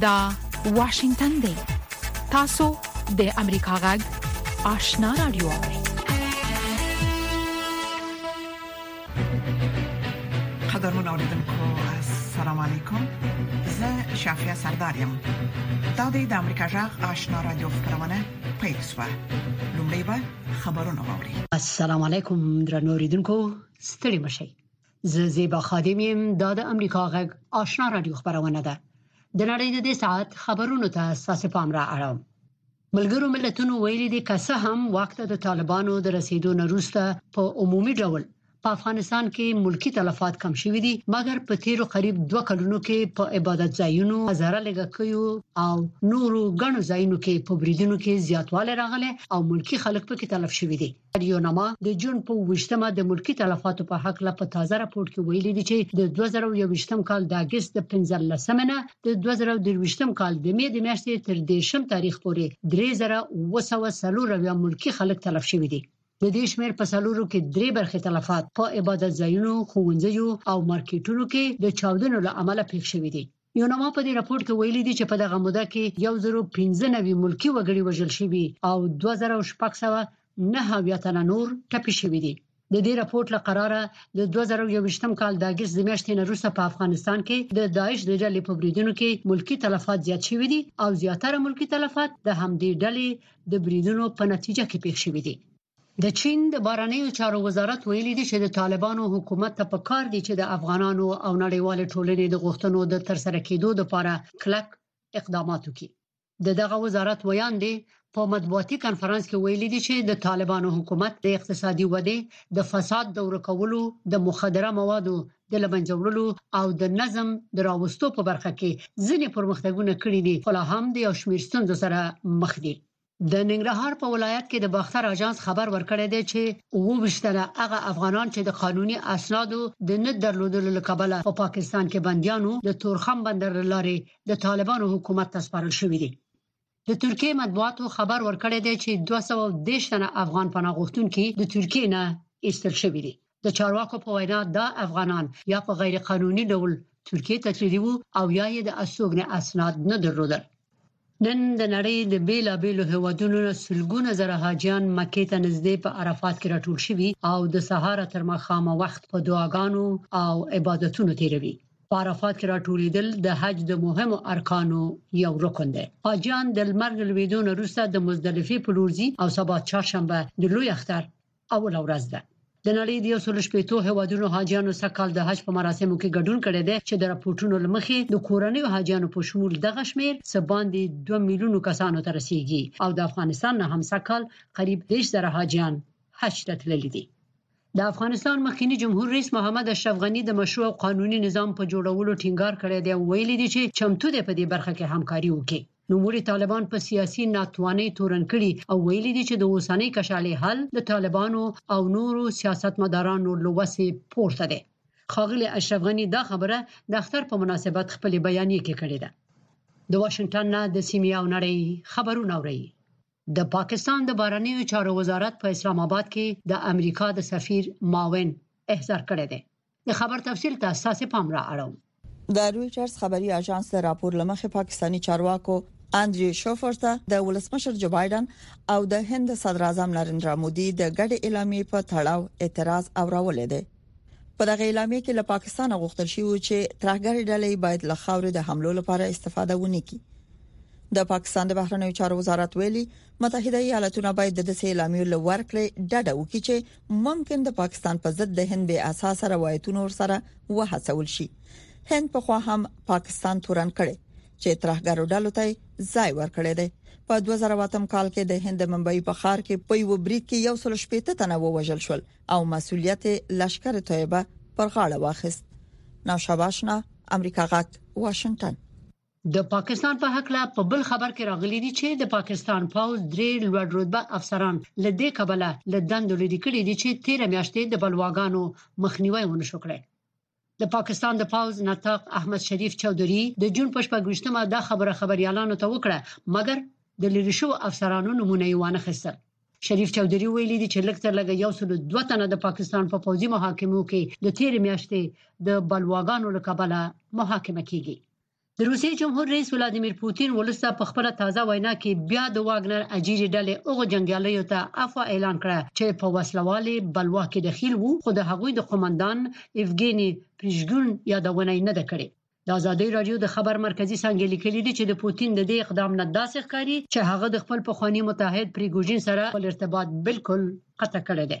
دا واشنگتن دی تاسو د امریکا غږ آشنا رادیو قدرمن اوریدونکو السلام علیکم زه شافیا سردار یم دا د امریکا غږ آشنا رادیو خبرونه پېښه لومړی به خبرونه واوري السلام علیکم درنو ریدونکو ستړي مشي زه زیبا خادم یم دا د امریکا غږ آشنا رادیو خبرونه ده د نړۍ د دې ساعت خبرونو ته ساسې پام را اړم ملګرو ملتونو ویلي دي که څه هم وخت د طالبانو د رسیدو نه روسته په عمومي ډول په افغانستان کې ملکي تلفات کم شوي دي مګر په تیرو قریب دوه کلونو کې په عبادت ځایونو هزاره لګکیو او نورو غنو ځایونو کې په بریدونو کې زیاتوالی راغلی او ملکی خلک پکې تلف شوي دي یونما د جون په 28مه د ملکی تلفاتو په حق له په تازه راپور کې ویلي دي چې د 2021م کال د اگست د 15مه نه د 2023م کال د می د میاشتې تر 10م تاریخ پورې 3240 ملکی خلک تلف شوي دي د دې شمېر په څلورو کې درې برخې تلفات په عبادت ځایونو، ښوونځیو او مارکیټونو کې د چاودنو له امله پېښ شوي دي. یوناما په دې راپور کې ویلي دي چې په دغه موده کې 1095 ملکي وګړي وژل شوي او 2699 تنه نور ټپي شوي دي. د دې راپور له قراره د 2021 کال د اګست د میاشتې نه وروسته په افغانستان کې د داعش د ډلې په بریدونو کې ملکي تلفات زیات شوي دي او زیاتره ملکي تلفات د همدې ډلې د بریدونو په نتیجه کې پیښ شوې دي د چین د بارنیو چارو وزارت ویلي دی چې د طالبانو حکومت ته پکار دی چې د افغانانو او نړیوال ټولنې د غوښتنو د ترسره کېدو لپاره کلک اقدامات وکړي د دغه وزارت ویاندې په مطبوعاتي کانفرنس کې ویلي دی چې د طالبانو حکومت د اقتصادي ودې د فساد د ورکولو د مخدره موادو د له منځه وړلو او د نظم د راوستو په برخه کې ځینې پرمختګونه کړي دي خو لا هم د یو شمېر ستونزو سره مخ دي د ننګرهار په ولایت کې د باختر اژانس خبر ورکړی دی چې ووشتنه هغه افغانان چې د قانوني اسنادو د نه درلودلو لکبله په پاکستان کې بنديانو د تورخم بندر لارې د طالبانو حکومت ته سپارل شوې دي د ترکیې مطبوعاتو خبر ورکړی دی چې 210 تنه افغان پناه غوښتونکي د ترکیې نه ایستل شوي دي د چارواکو په وینا دا افغانان یا په غیر قانوني ډول ترکیې ته تللي وو او یا یې د استوګنې اسناد نه درلودل نن د نړۍ د بیلابیلو هیوادونو نه سلګونه زره حاجیان مکه ته نږدې په عرفات کې راټول شوي او د سهار تر ماښامه وخت په دعاګانو او عبادتونو تیروي په عرفات کې راټولیدل د حج د مهمو ارکانو یو رکن دی حاجیان د لمر لویدو نه وروسته د مزدلفه په لور ځي او سبا چهارشنبه د لوی اختر اوله ورځ ده د نړۍ د یو سل شپېتو هیوادونو حاجیانو سږکال د حج په مراسمو کې ګډون کړی دی چې د راپورټونو لمخې د کورنیو حاجیانو په شمول دغه شمیر څه باندې 2 میلیونو کسانو ته رسیدي او د افغانستان نه هم سږکال قریب 10 زره حاجیان حج ته تللي دي د افغانستان مخکنی جمهور رئیس محمد اشرف غني د مشروع او قانوني نظام په جوړولو ټینګار کړی دی او ویلي دي چې چمتو دی په دې برخه کې همکاري وکړي نوموړي طالبان په سیاسي ناتوانۍ تورن کړي او ویلي دي چې د اوسنۍ کشالې حل د طالبانو او نورو سیاستمدارانو له وسې پورته دی خاغلی اشرف غني دا خبره د اختر په مناسبت خپل بیانیه کې کړې ده د واشنگټن نه د سیمې او نړۍ خبرونه اوري د پاکستان د بهرنیو چارو وزارت په اسلام آباد کې د امریکا د سفیر معاون احضار کړی دی د خبر تفصیل ته ستاسو پام را اړوم د رويټرز خبري اژانس د راپور لمخې پاکستاني چارواکو اندري شوفر ته د ولسمشر جو بایدن او د هند صدر اعظم نریندرا مودي د ګډ اعلامیې په تړاو اعتراض اورولې دي په دغه اعلامیه کې له پاکستانه غوښتل شوی و چې ترهګرې ډلې باید له خاورې د حملو لپاره استفاده ونه کړي د پاکستان د بهرنیو چارو وزارت ویلي متحده ایالاتونه باید د دې اعلامیو له ورکړې ډډه وکړي چې ممکن د پاکستان په ضد د هند به اساس روایتونو سره وهڅول شي هند په خو هم پاکستان تورن کړي چې ترهګرو ډلو ته ځای ورکړي دي په 2008 کال کې د هند ممبئی په خار کې په یو بریټ کې یو سل شپېته تنه ووژل شول او مسولیت لشکر طیبه پر غاړه واخیست ناشاباشنا امریکا غاک واشنگټن د پاکستان په حق لا په بل خبر کې راغلي دي چې د پاکستان پوز درې لوړ رتبه افسران ل دې کبله ل دند لري کړي دي چې 13 میاشتې د بلواګانو مخنیوي ونشو کړی د پاکستان د پوځ نطاق احمد شریف چودري د جون په شپږ ویشتمه دا خبره خبريالانو ته وکړه مګر د لیرې شوو افسرانو نمونه یې وانه خیستل شریف چودري ویلي دي چې لږ تر لږه یو سل دوه تنه د پاکستان په پوځي محاکمو کې د تیر میاشتې د بلواګانو له کبله محاکمه کیږي د روسیې جمهور رئیس ولادیمیر پوتین ولسته په خپل تازه وینا کې بیا د واګنر اجیری ډلې هغو جنگیالیو ته عفو اعلان کړه چې په وسلوالې بلوا کې دخیل وو خو د هغوی د قومندان ایفګینی پریشګون یادونه نه ده کړې د ازادي رادیو د خبر مرکزی څنګه لیکلي دي چې د پوتین د دې اقدام نه داسې ښکاري چې هغه د خپل پخوانی متحد پریګوژین سره خپل ارتباط بالکل قطع کړی دی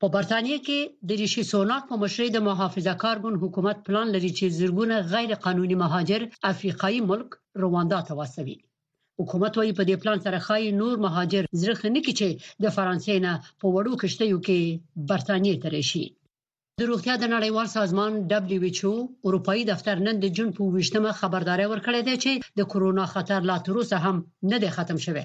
په برتانیه کې د ریشي سوناک په مشرۍ د محافظه کار ګوند حکومت پلان لري چې زرګونه غیر قانوني مهاجر افریقایي ملک رواندا ته واستوي حکومت وايي په دې پلان سره ښایي نور مهاجر زړه ښه نه کړي چې د فرانسې نه په وړو کشتیو کې برتانیې ته راشي د روغتیا د نړیوال سازمان WHO اروپאי دفتر نن د جون په 28مه خبرداري ورکړې ده چې د کورونا خطر لا تر اوسه هم نه دی ختم شوی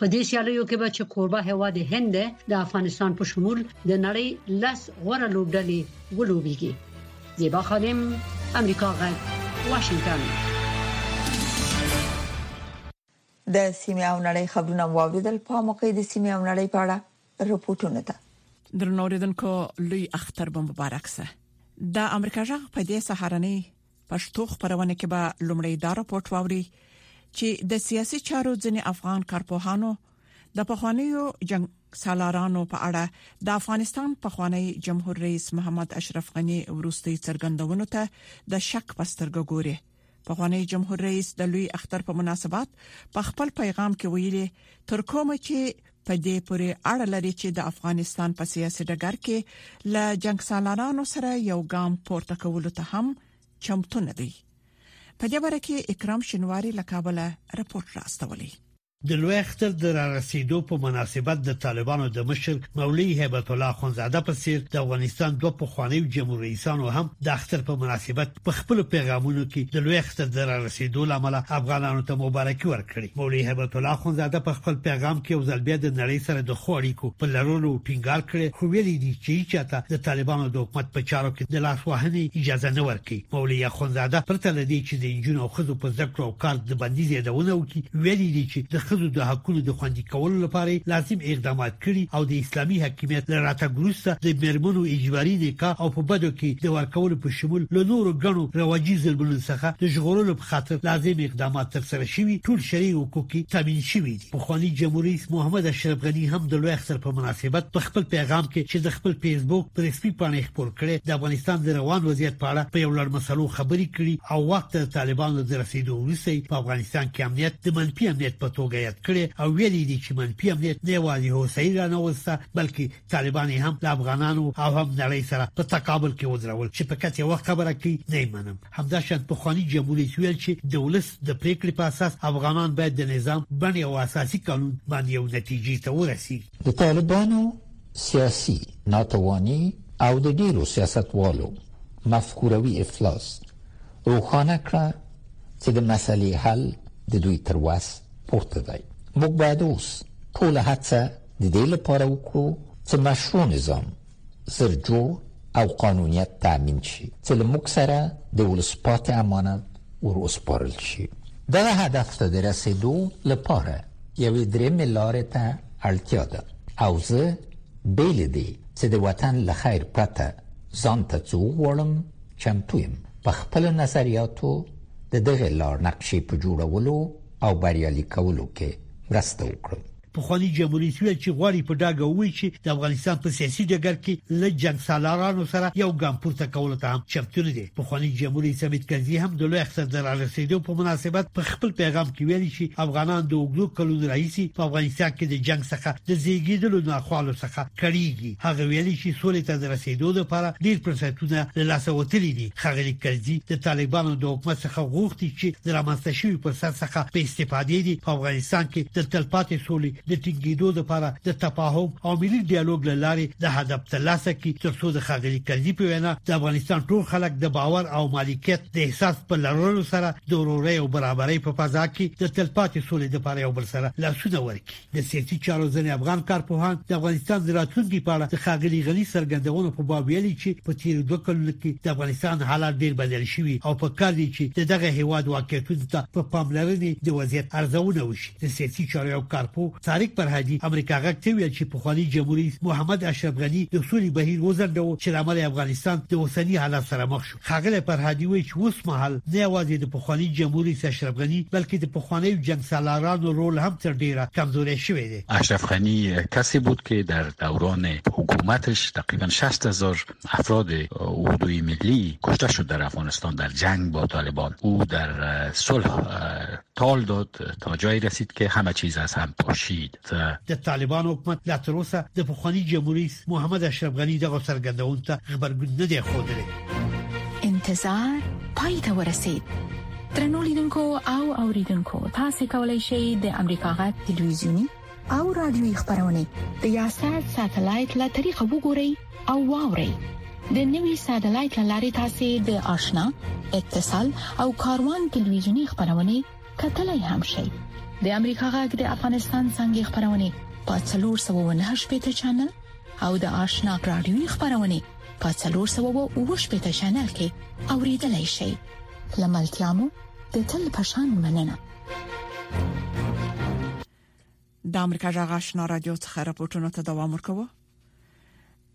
په دې سیالیو کې به چې کوربه هوا د هند ده د افغانستان په شمول د نړۍ لس غوړه لوبډلې ولوبېږي زیبا خانم امریکا غږ واشنگتن د سیمه او نړۍ خبرونه واوریدل په موقع د سیمه او نړۍ په اړه رپورټونه ده درنوریدونکو لوی اختر به مبارک سه د امریکا جغ په دې سهارنۍ پښتو خبرونه کې به لومړی دا راپورټ ووري چې د سیاسي چارو ځینې افغان کارپوهانو د پخوانیو جنگ سالارانو په اړه د افغانستان پخوانی جمهور رئیس محمد اشرف غنی ورستي څرګندونو ته د شک پسترګ ګوري پخوانی جمهور رئیس د لوی اختر په مناسبت په خپل پیغام کې ویلي تر کومه چې په دې پورې اړه لري چې د افغانستان په سیاسي ډګر کې له جنگ سالارانو سره یو ګام پورته کولو ته هم چمتو نه دی په دې باره کې اکرام شنواری له کابل راپور راستولی د لوی اختر د را رسیدو په مناسبت د طالبانو د مشر مولوی هیبت الله خونزاده په څیر د افغانستان دوه پخوانیو جمهور رئیسانو هم د اختر په مناسبت په خپل پیغامونو کې د لوی اختر د را رسیدو لامل افغانانو ته مبارکي ورکړي مولوی هیبت الله خونزاده په خپل پیغام کې یو ځل بیا د نړۍ سره د خو اړیکو په لرلو ټینګار کړی خو ویلي دي چې چاته د طالبانو د حکومت په چارو کې د لاس وهنې اجازه نه ورکړي مولوي اخندزاده پرته له دې چې د نجونو او ښځو په زده کړو او کار د بندیز یادونه وکړي ویلي دي چې د ښځو د حقونو د خوندي کولو لپاره لازم اقدامات کړي او د اسلامي حاکمیت له راتګ وروسته د میرمنو اجباري نکاح او په بدو کې د ورکولو په شمول له نورو ګڼو رواجي ظلمونو څخه د ژغورلو په خاطر لازم اقدامات ترسره شوي ټول شرعي حقوق تامین شوي پخواني جمهور رئیس محمد اشرف غني هم د لوی اختر په مناسبت په خپل پیغام کې چې د خپل فیسبوک پر رسمي پاڼې خپور کړي د افغانستان د روان وضعیت په اړه په یو لړ مسلو خبرې کړي او واک ته د طالبانو د رسیدو وروسته په افغانستان کې امنیت د منفي امنیت په توګه یاد کړي او ویلي دي چې منفي امنیت نه یوازې هوسایي رانه وسته بلکې طالبان یې هم د افغانانو او هم نړۍ سره په تقابل کې ودرول چې په کته یو خبره کوي نه منم همدا شان په خواني جمهور رئیس ویل چې د ولس د پریکړې په اساس افغانان باید د نظام بڼې او اساسي قانون باندې یو نتیجې ته ورسي د طالبانو سیاسي ناتواني او د ډیرو سیاستوالو مفکوروي افلاس روښانه کړه چې د مسلې حل د دوی تر وس پورته دی موږ باید اوس ټول هڅه د دې لپاره وکړو چې مشروع نظام زر جوړ او قانونیت تأمین شي چې له موږ سره د ولسپات امانت ور وسپارل شي دغه هدف ته د رسیدو لپاره یوې درېمې لارې ته اړتیا ده او زه بیل دی چې د وطن له خیر پرته ځان ته څو غواړم چمتو یم په خپل نظریاتو د دغه لار نقشې په جوړولو او بریالي کولو کې مرسته وکړم پخوانی جمهوریت ویل چې غواړي په ډاګه ووایي چې د افغانستان په سیاسي ډګر کې له جنگ سالارانو سره یو ګام پورته کولو ته هم چمتو نه دی پخوانی جمهوریت حمید کرزي هم د لوی اختر د رارسیدو په مناسبت په خپل پیغام کې ویلي چې افغانان د اوګلو کلونو راهیسي په افغانستان کې د جنگ څخه د زیږیدلو ناخوالو څخه کړیږي هغه ویلي چې سولې ته د رسیدو لپاره ډیر فرصتونه له لاسه وتلي دي ښاغلي کرزي د طالبانو د حکومت څخه غوښتي چې د رامنځته شوي فرصت څخه په استفادې دي په افغانستان کې د تلپاتې سولې د ټینګېدو لپاره د تفاهم او ملي ډیالوګ له لارې د هدف ترلاسه کړي ترڅو د ښاغلي کرزي په وینا د افغانستان ټول خلک د باور او مالکیت د احساس په لرلو سره د ورورۍ او برابرۍ په فضا کې د تلپاتې سولې لپاره یو بل سره لاسونه ورکړي د سیاسي چارو ځینې افغان کارپوهان د افغانستان د راتلونکي په اړه د ښاغلي غني څرګندونو په باب ویلي چې په تیرو دوه کلونو کې د افغانستان حالات ډیر بدل شوي او په کار دي چې د دغه هیواد واقعیتونو ته په پاملرنې د وضعیت ارزونه وشي د سیاسي چارو یو کارپوه طارق فرهادي امریکا غږ ته ویل چې پخوانی جمهور رئیس محمد اشرف غني د سولې بهیر وځنډاوه چې لامل افغانستان د اوسني حالت سره مخ ښاغلی فرهادي وایي چې اوس مهال نه یوازې د پخواني جمهور رئیس اشرف غني بلکې د پخوانیو جنگسالارانو رول هم تر ډیره کمزوری شوی دی اشرف غنی کسی بود که در دوران حکومتش تقریبا 60 هزار افراد اردوی ملی کشته شد در افغانستان در جنگ با طالبان او در صلح تال داد تا جایی رسید که همه چیز از هم پاشید ته د طالبانو حکومت لا تر اوسه د پخواني جمهوریت رئیس محمد اشرف غنی دغه څرګندونو ته خبرګون نه دی ښودلی انتظار پای ته ورسید ترنو لیدونکو او اوریدونکو تاسو کولی شئ د امریکا غا ټلویزیونی او رادیوي خبرونه د یاسر ساتلایت له طریقو وګورئ او واورئ د نوي ساتلایت لارې تاسو د آشنا اتصال او کاروان ټلویزیونی خبرونه کتلای هم شئ د امریکا غږ د افغانستان څنګه خبرونه په 309 پټ چنل او د آشنا رادیو خبرونه په 309 پټ چنل کې اوریدلای شئ لملتيامو د تل پشان مننه د امریکا جغ آشنا رادیو څخه راپورټونه ته دوام ورکوه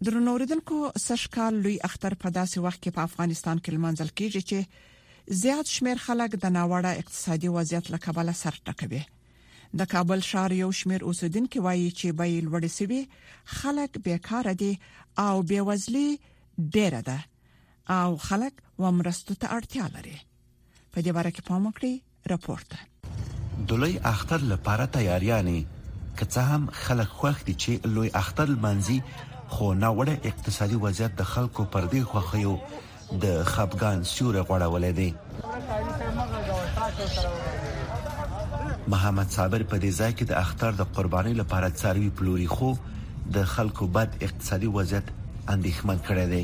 درنوریدونکو سشکال لوی اختر په داسې وخت کې په افغانستان کې لمانځل کیږي چې زیات شمیر خلک د ناوړه اقتصادي وضعیت له کبله سر ټکوي د کابل شهر یو شمیر اوسیدونکو وایي چې بې لوړ سوي خلک بیکار دي او بیوزلي ډیره ده او خلک ومرستو ته اړتیا لري په دې باره کې پام وکړئ رپورت ده دلوی اختر لپاره تیاریانی که څه هم خلک خوښ دي چې لوی اختر لمانځي خو ناوړه اقتصادي وضعیت د خلکو پر دې خوښیو د خپګان سیوری غوړولی دی محمد صابر په دې ځای کې د اختر د قربانۍ لپاره څاروي پلوري خو د خلکو بد اقتصادي وضعیت اندېښمن کړی دی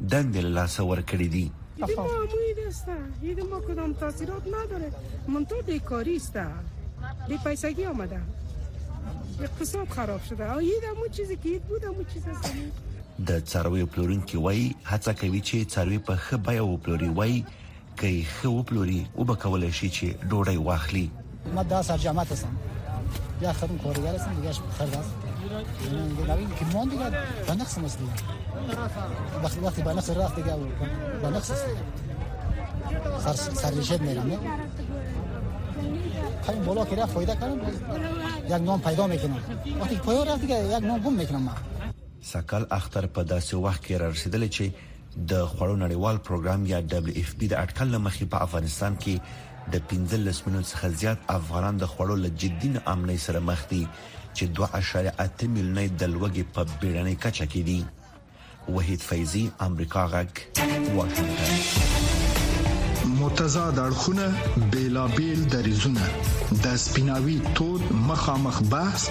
دندې له لاسه ورکړې دي. د څارویو پلورونکي وايي، هڅه کوي چې څاروي په ښه بیه وپلوري. وايي، که یې ښه وپلوري وبه کولای شي چې ډوډۍ واخلي ما دا سر جامعه سم یا خرم کارګر هستم دیگه خرد هست نویم که مان دیگه به نقص مست دیگه وقتی وقتی به نقص رفت دیگه به نقص است سر سرلیشت میرم نه همین بالا که رفت فایده کنم یک نام پیدا میکنم وقتی پایو رفت دیگه یک نام گم میکنم من سکل اختر په داسې وخت کې را رسیدل چې د خوړو نړیوال پروګرام یا ډبلیو ایف پی د اټکل لمخې په افغانستان کې د 15 میلیون څخه زیات افغانان د خوړو له جدي ناامنۍ سره مخ دي چې 2.8 میلیونه د لوګي په بیړنۍ کچه کې دي وحید فیضی امریکا غږ واشنگټن متضاد اړخونه بیلابیل دریزونه د سپیناوي تود مخامخ بحث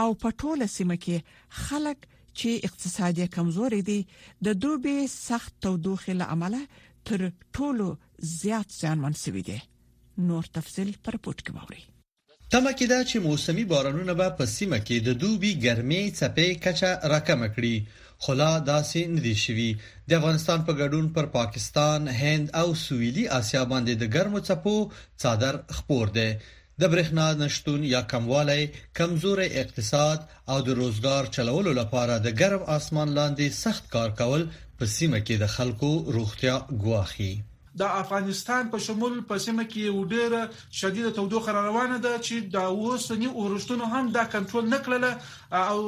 او په ټوله سیمه کې خلک چې اقتصادي کمزوري دي د دوبي سخت تودوخې له امله تر ټولو زیات ځانمن شوي دي نور تفصيل پر پورت کې ووري تمه کې ده چې موسمي بارانونه به په سیمه کې د دوبي ګرمې څپې کچه راکم کړي خو لا داسې نه دي شوي د افغانستان په ګډون پر پاکستان هند او سویلي اسیا باندې د ګرمو څپو څادر خپور دی د برښنا نشتون یا کموالی، کمزوری اقتصاد او د روزګار چلولو لپاره د ګرم آسمان لاندې سخت کار کول په سیمه کې د خلکو روغتیا ګواښي. د افغانستان په شمول په سیمه کې یو ډېره شدیده تودوخه را روانه ده چې د اوسني اورښتونو هم دا کنټرول نه کړله او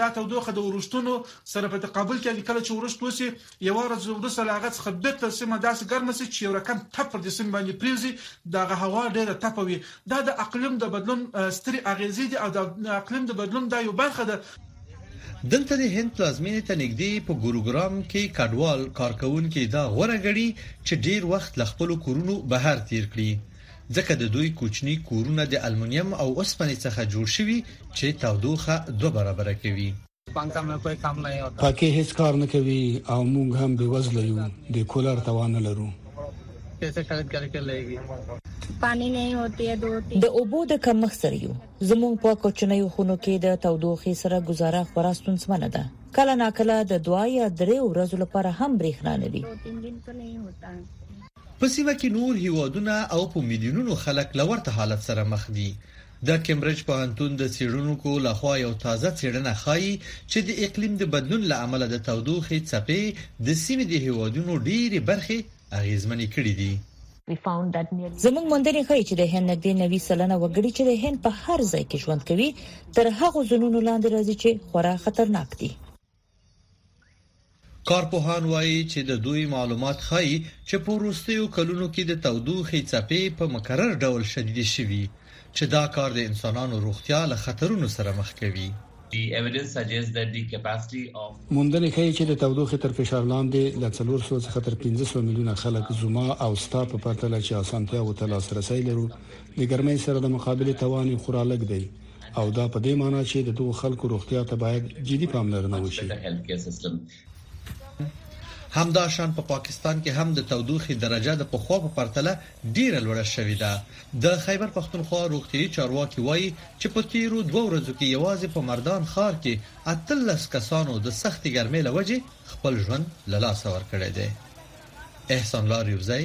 دا تودوخه د اورښتونو سره په تقابل کې کله چې اورښت وشي یوه ورځ وروسته له هغه څخه بیرته سیمه داسې ګرمه شي چې یو رقم تپ پر دې سیمه باندې پریوزي دغه هوا ډیره تپه وي دا د اقلیم د بدلون ستري اغیزې دي او د اقلیم د بدلون دا یو برخه ده دلته د هند پلازمینې ته نږدې په ګوروګرام کې کډوال کارکونکي دا غوره غړي چې ډیر وخت له خپل کورونو بهر تیر کړي ځکه د دوی کوچني کورونه د المونیم او اوسپنې څخه جوړ شوي چې تودوخه دوه برابر کوي پکې هیڅ کار نه کوي او موږ هم بې وزله یو د کولر توان نه لرو د اوبو د کمښت سره یو زموږ په کوچنیو خونو کې د تودوخې سره گزاره خورا ستونزمنه ده کله ناکله د دوا یا درې ورځو لپاره هم برېښنا نه وي په سیمه کې نور هیوادونه او په میلیونونو خلک لورته حالت سره مخ دي د کمبرج پوهنتون د څېړونکو له خوا یو تازه څېړنه ښايي چې د اقلیم د بدلون له امله د تودوخې څپې د سیمې د هېوادونو ډېرې برخې اغېزمنې کړې دي. زموږ موندنې ښايي چې د هند نږدې نوي سلنه وګړي چې د هند په هر ځای کې ژوند کوي، تر هغو زونونو لاندې راځي چې خورا خطرناک دي. کارپوهان وايي چې د دوی معلومات ښايي چې په وروستیو کلونو کې د تودوخې څپې په مکرر ډول شدیدې شوي چې دا کار د انسانانو روغتیا له خطرونو سره مخ کوي. موندنې ښيي چې د تودوخې تر فشار لاندې له څلور سوه څخه تر پنځه سوه میلیونه خلک زما او ستا په پرتله چې اسانتیاوو ته لاسرسی لرو، د ګرمۍ سره د مقابلې توان یې خورا لږ دی. او دا په دې معنی چې د دغو خلکو روغتیا ته باید جدي پاملرنه وشي. همداشان په پاکستان کې هم د تودوخې درجه د پخوا په پرتله ډېره لوړه شوې ده. د خیبر پښتونخوا روغتیايي چارواکي وايي چې په تېرو دوه ورځو کې یوازې په مردان ښار کې اتلس کسانو د سختې ګرمۍ له وجې خپل ژوند له لاسه ورکړی دی. احسان الله ریوزی،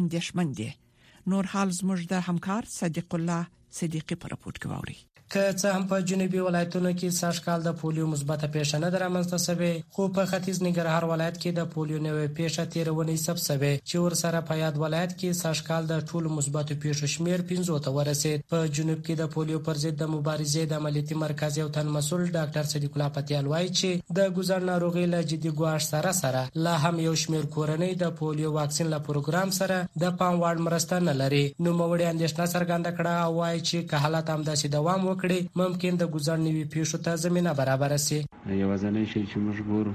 اندیشمن دي نور حال زموږ د همکار صدیق الله صدیقي پر رپورت کې واوري که څه هم په جنوبي ولایتونو کې سږکال د پولیو مثبته پیښه نه ده رامنځته شوې خو په ختیځ ننګرهار ولایت کې د پولیو نوې پیښه تیرونی ثبت شوې چې ورسره په یاد ولایت کې سږکال د ټولو مثبتو پیښو شمیر پنځو ته ورسید په جنوب کې د پولیو پر ضد د مبارزې د عملیاتي مرکز یو تن مسول ډاکټر صدیق الله پتیال وایي چې د ګوزڼ ناروغي له جدي ګواښ سره سره لا هم یو شمیر کورنۍ د پولیو واکسین له پروګرام سره د پام وړ مرسته نه لري. نوموړي اندېښنه څرګنده کړه او وایي چې که حالات همداسې دوام وکړي، ممکن د ګوزڼ نوي پېښو ته زمینه برابره شي. یوازنی شی چی موږ ګورو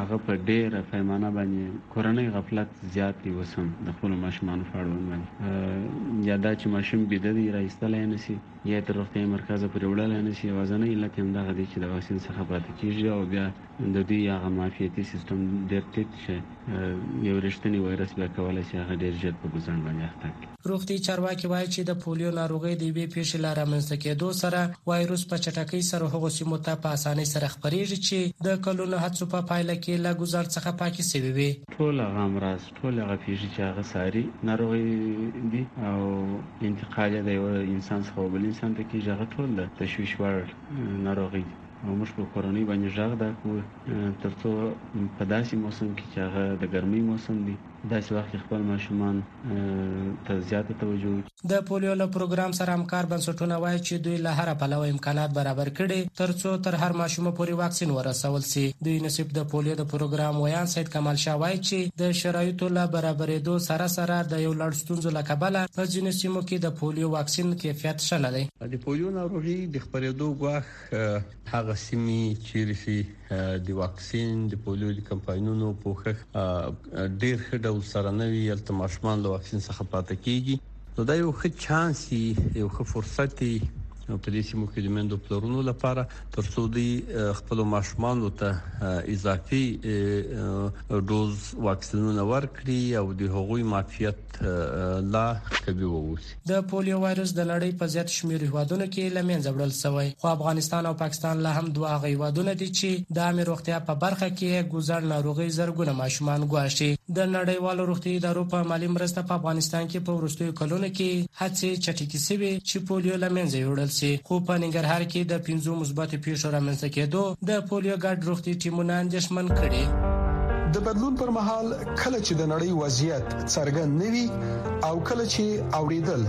هغه په ډیره پیمانه باندی کورنی غفلت زیات دی اوس هم د خپلو ماشومانو په اړوند باندی یا دا چی ماشوم بیده دی را ایستلای نه سی یا تر روغتیایی مرکزه پوری وړلای نه سی یوازنی علت یی همدغه دی چی د واکسین څخه پاتی کیږی او بیا د دوی هغه معافیتي سیستم ډېر ټیټ چې یو رښتنی وایرس بیا کولی شي هغه ډېر ژر په ګوزڼ باندې اخته کړي. روغتیايي چارواکي وايي چې د پولیو ناروغۍ د یوې پېښې له رامنځته کېدو سره وایروس په چټکۍ سره هغو سیمو ته په اسانۍ سره خپرېږي چې د کلونو هڅو په پایله کې له ګوزڼ څخه پاکې شوې وې. ټول هغه امراض، ټولې هغه پېښې چې هغه ساري ناروغۍ دي او انتقال یې د یوه انسان څخه و بل انسان ته کېږي، هغه ټول د تشویش وړ ناروغۍ دي. او موږ په کورنۍ باندې غږ دا کوو ترڅو په داسې موسم کې چې هغه د ګرمۍ موسم دی داسې وخت کې خپل ماشومان ته زیاته توجه وکړي. د پولیو له پروګرام سره همکار بنسټونه وايي چې دوی له هره پلوه امکانات برابر کړي ترڅو تر هر ماشومه پورې واکسین ورسول شي. د یونیسف د پولیو د پروګرام ویاند سید کمال شاه وايي چې د شرایطو له برابرېدو سره سره د یو لړ ستونزو له کبله په ځینو سیمو کې د پولیو واکسین کیفیت ښه نه دی. د پولیو ناروغي د خپرېدو ګواښ که هغه سیمې چیرې چې د واکسین د پولیو د کمپاینونو پوښښ ډیر ښه ډول سره نه وي البته ماشومان له واکسین څخه پاتې کیږي نو دا یو ښه چانس یو ښه فرصت دی په دې سیمو کې د مندو پلرونو لپاره ترڅو دوی خپل ماشومان ته اضافي ډوز واکسینونه ورکړي او د هغوی معافیت لا قوي ووسي د پولیو وایروس د نړۍ په زیات شمیر هیوادونو کې له منځه وړل شوی، خو افغانستان او پاکستان لا هم دوه هغه هیوادونه دي چې د عامې روغتیا په برخه کې یې ګوزڼ ناروغۍ زرګونه ماشومان ګواښي. د نړیوالو روغتیايي ادارو په مالي مرسته په افغانستان کې په وروستیو کلونو کې هڅې چټکې شوې چې پولیو له منځه یوړل شي، خو په ننګرهار کې د پنځو مثبتو پیښو رامنځته کیدو د پولیو ګډ روغتي ټیمونه اندیښمن کړي. د بدلون پر مهال کله چې د نړۍ وضعیت څرګند نه وي او کله چې اوریدل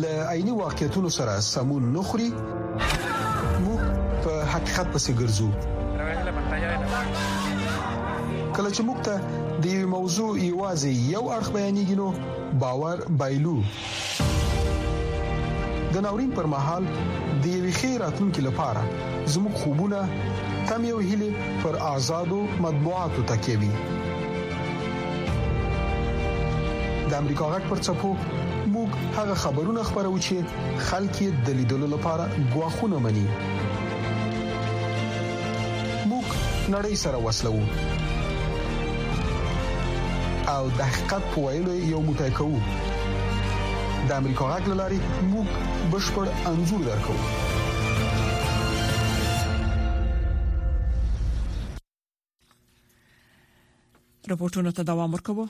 ل عیني واقعیتونو سره سمون نه خوري موږ په حقیقت پسې ګرځو کله چې موږ ته د یو موضوع یوازې یو اړخ بیانېږي نو باور بایلو د ناورین پر مهال د یوې ښې راتلونکې لپاره زموږ خوبونه تم یو هلي پر آزادو مطبوعاتو تکیه وي د امریکا غږ پر چپو موږ هغه خبرونه خبرو چې خلک د لیدلو لپاره غواخونه مني موږ نړۍ سره وسلو او د حقیقت په ویلو یو موټی کوو د امریکا غږ لاري موږ بشپړ انزور درکو رپورټونو ته دوام ورکوو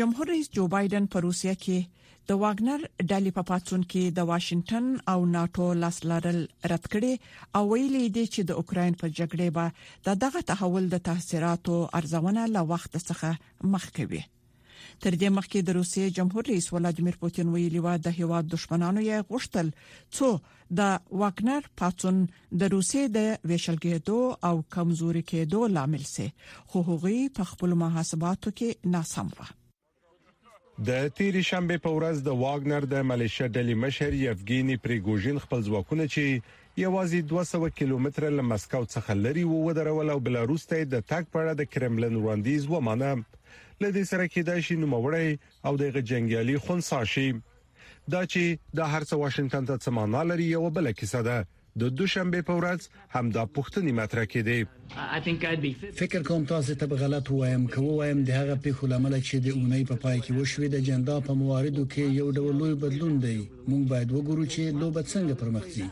جمهور رئیس جو بایدن په روسیه کې د واګنر ډلې په پاتون کې د واشنگټن او ناتو لاس لارل رد کړي او ویلي دي چې د اوکرين په جګړه به د دغه تحول د تاثیراتو ارزونه له وخت څخه مخ کوي تر دې مخکې د روسیې جمهور رئیس ولادیمیر پوتین ویلي و د هیواد دښمنانو یې غوښتل څو د واګنر پاڅون د روسیې د ویشل کېدو او کمزوري کېدو لامل سي خو هغوی په خپل محاسباتو کې ناسم و د تیرې شنبه په ورځ د واګنر د ملیشه ډلې مشر یفګینی پریګوژین خپل ځواکونه چې یوازې 200 کیلومتر له مسکو څخه لري وو ودرول او بلاروس ته د تګ په اړه د کرملن وړاندیز ومانه لدې سره کې د شي نوموړی او دغه جنگیالي خونسا شي دا چې دا هرڅه واشنگټن ته څه معنا لري یو بل کیسه ده د دوشنبه په ورځ هم دا پښتني مطرح کړي فکر کوم تاسو ته غلط وایم کوم وایم د هغه پیښو لامل چې د اونۍ په پای کې وشوي د جندا په مواردو کې یو ډول لوی بدلون دی مونږ باید وګورو چې لوبه څنګه پرمخځي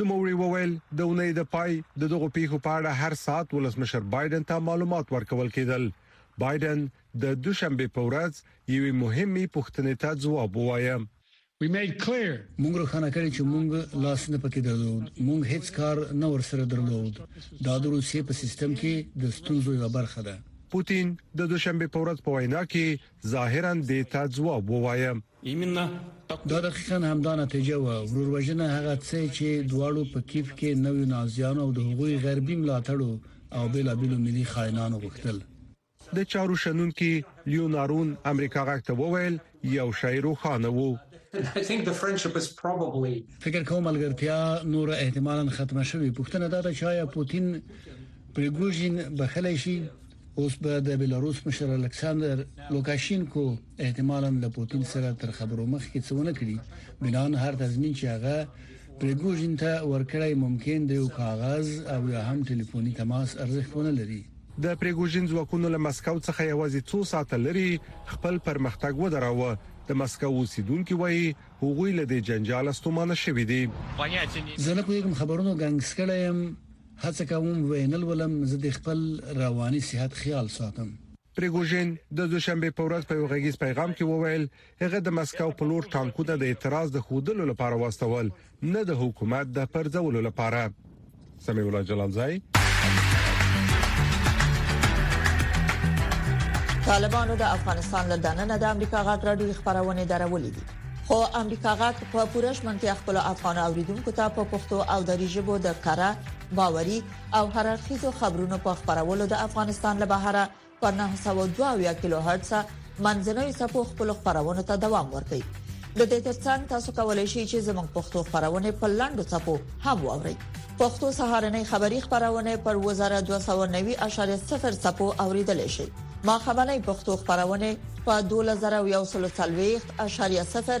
نو موري وویل د اونۍ د پای د دغه پیښو په اړه هر سات ولسمشر بایدن ته معلومات ورکول کېدل بایدن د دوشنبې په ورځ یوې مهمې پوښتنې ته ځواب ووایه. موږ روښانه کړې چې موږ لاس نه پکې درلود، موږ هیڅ کار نه ورسره درلود، دا د روسیې په سیستم کې د ستونزو یوه برخه ده. پوتین د دوشنبې په ورځ په وینا کې ظاهراً دې ته ځواب ووایه. دا دقیقاً همدا نتیجه وه، وروروژنه هغه څه چې دواړو په کیف کې نویو نازیانو او د هغوی غربي ملاتړو او بیلابیلو ملي خاینانو غوښتل. د چارو شنونکي لیو نارون امریکا غږ ته وویل، یو شی روښانه وو. فکر کوم ملګرتیا نوره احتمالاً ختمه شوې. پوښتنه دا ده چې ایا پوتین پریګوژین بخښلی شي؟ اوس به د بیلاروس مشر الکساندر لوکاشینکو، احتمالا له پوتين سره تر خبرو مخکې څه ونه کړي بناً هر تضمین چې هغه پرګوژن ته ورکړی ممکن د یو کاغذ او یا هم ټلیفوني تماس ارزښت ونه لري د پریګوژین ځواکونو له مسکو څخه یوازې څو ساعته لري خپل پرمختګ ودراوه د مسکو اوسیدونکي وایي هغوی له دې جنجال ستومانه شوي دي زه نه پوهیږم خبرونو ګنګس کړی یم هڅه کوم وینل ولم زه د خپل رواني صحت خیال ساتم پریګوژین د دوشنبې په ورځ په یو غږیز پیغام کې وویل، هغه د مسکو په لور ټانکونه د اعتراض د ښودلو لپاره واستول، نه د حکومت د پرځولو لپاره. سمیع الله جلالزای طالبانو د افغانستان له دننه د امریکا غاټ راډیو خبرونه درولې دي خو امریکا غاټ په پوره شمنتیا خپل افغان اوریدونکو ته په پښتو او دری ژبه د کره باوري او هر اړخیزو خبرونو په خبرولو د افغانستان له بهره په 902 کیلو هرتز منځنوي سپو خپل خبرونه ته دوام ورکړي د دې ترڅنګ تاسو کولی شئ چې زموږ پښتو خبرونه په لاندو چپو هم واورئ پښتو سهارنې خبری خبرونه پر 2290.0 چپو اوریدل شي ما خبرنې پښتو خبرونه په 2140.0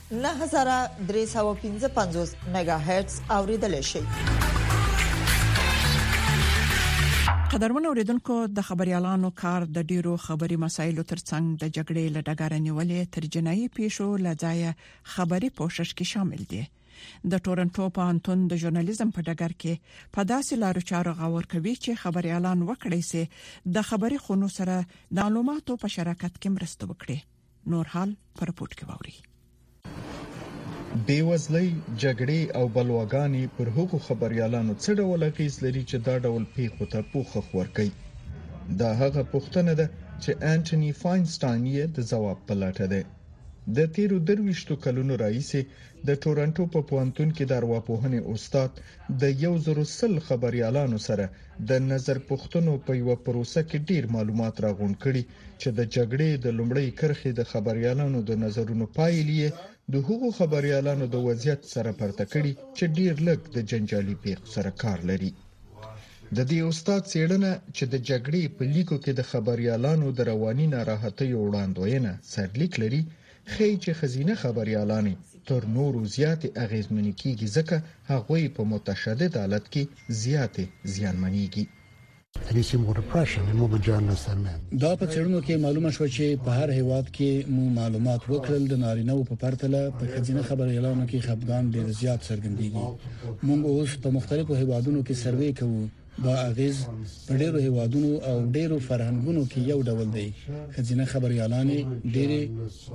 9355 میگا هرتز اوریدل شي. قدرمن اوریدونکو د خبريالانو کار د ډیرو خبري مسایلو ترڅنګ د جګړې له ډګر نیولې تر جنایي پیښو له ځایه خبري پوښښ کې شامل دي د ټورنټو په انتون د ژورنالیزم په ډګر کې په داسې لارو چارو غور کوي چې خبريالان وکړي سي د خبري خونو سره د معلوماتو په شراکت کې مرسته وکړي نور حال پر پورت کې ووري بیوزلۍ جګړې او بلواګانې پر هغو خبريالانو څه ډول اغیز لري چې دا ډول پیښو ته پوښښ ورکوي دا هغه پوښتنه ده چې انټونی فاینستاین یې د ځواب په لټه ده د تیرو درويشتو کلونو راهیسې د ټورنټو په پوهنتون کې د ارواپوهنې استاد د یو زرو سل خبريالانو سره د نظر پوښتنو په یو پروسه کې ډیر معلومات راغونډ کړي چې د جګړې د لومړۍ کرښې د خبريالانو د نظرونو پایلې د هغو خبريالانو د وضعیت سره پرته کړي چې ډیر لږ د جنجالي پیښو سره کار لري د دې استاد څېړنه چې د جګړې په لیکو کې د خبريالانو د رواني ناراحتیو وړاندوینه سرلیک لري خې چې خزینه خبريالانې تر نورو زیاتې اغیزمنې کیږي ځکه هغوی په متشدد حالت کې زیاتې زیانمنېږي دا په څېړنو کې معلومه شو چې په هر هیواد کې مو معلومات وکړل د نارینه وو په پرتله په خځینه خبر اعلانو کې خپګان ډیر زیات څرګندېږي موږ اوس په مختلفو هیوادونو کې سروې کوو دا اغیز په ډیرو هیوادونو او ډیرو فرهنګونو کې یو ډول دی خځینه خبر اعلان ډیره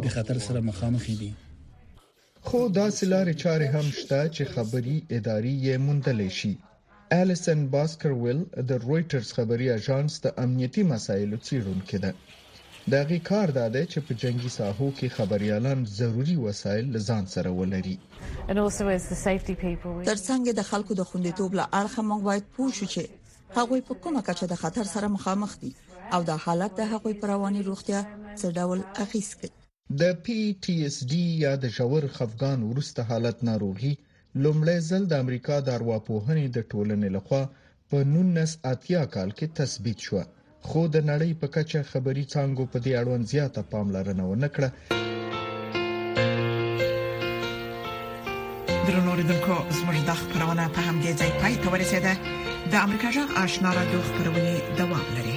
د خطر سره مخامخ دي خو داسې لارې چارې هم شته چې خبري اداري یې موندلی شي. الیسن باسکر ویل د رویټرز خبري اژانس د امنیتي مسایلو څیړونکې ده. د هغې کار دا دی چې په جنګي ساحو کې خبریالان ضروري وسایل له ځان سره ولري. ترڅنګ د خلکو د خوندیتوب له اړخه موږ باید پوه شو چې هغوی په کومه کچه د خطر سره مخامخ دي او دا حالت د هغوی پر رواني روغتیا څه ډول اغیز کوي. د پي ټي اس ډي یا د ژور خفګان وروسته حالت ناروغي لومړی ځل د امریکا د ارواپوهنې د ټولنې لخوا په نولس اتیا کال کې تثبیت شوه، خو د نړۍ په کچه خبري څانګو په دې اړوند زیاته پاملرنه ونه کړه. درنو لیدونکو زموږ د خبرونه په همدې ځای پای ته ورسیده د امریکا جغ آشنا را دوه خبرونه دوام لري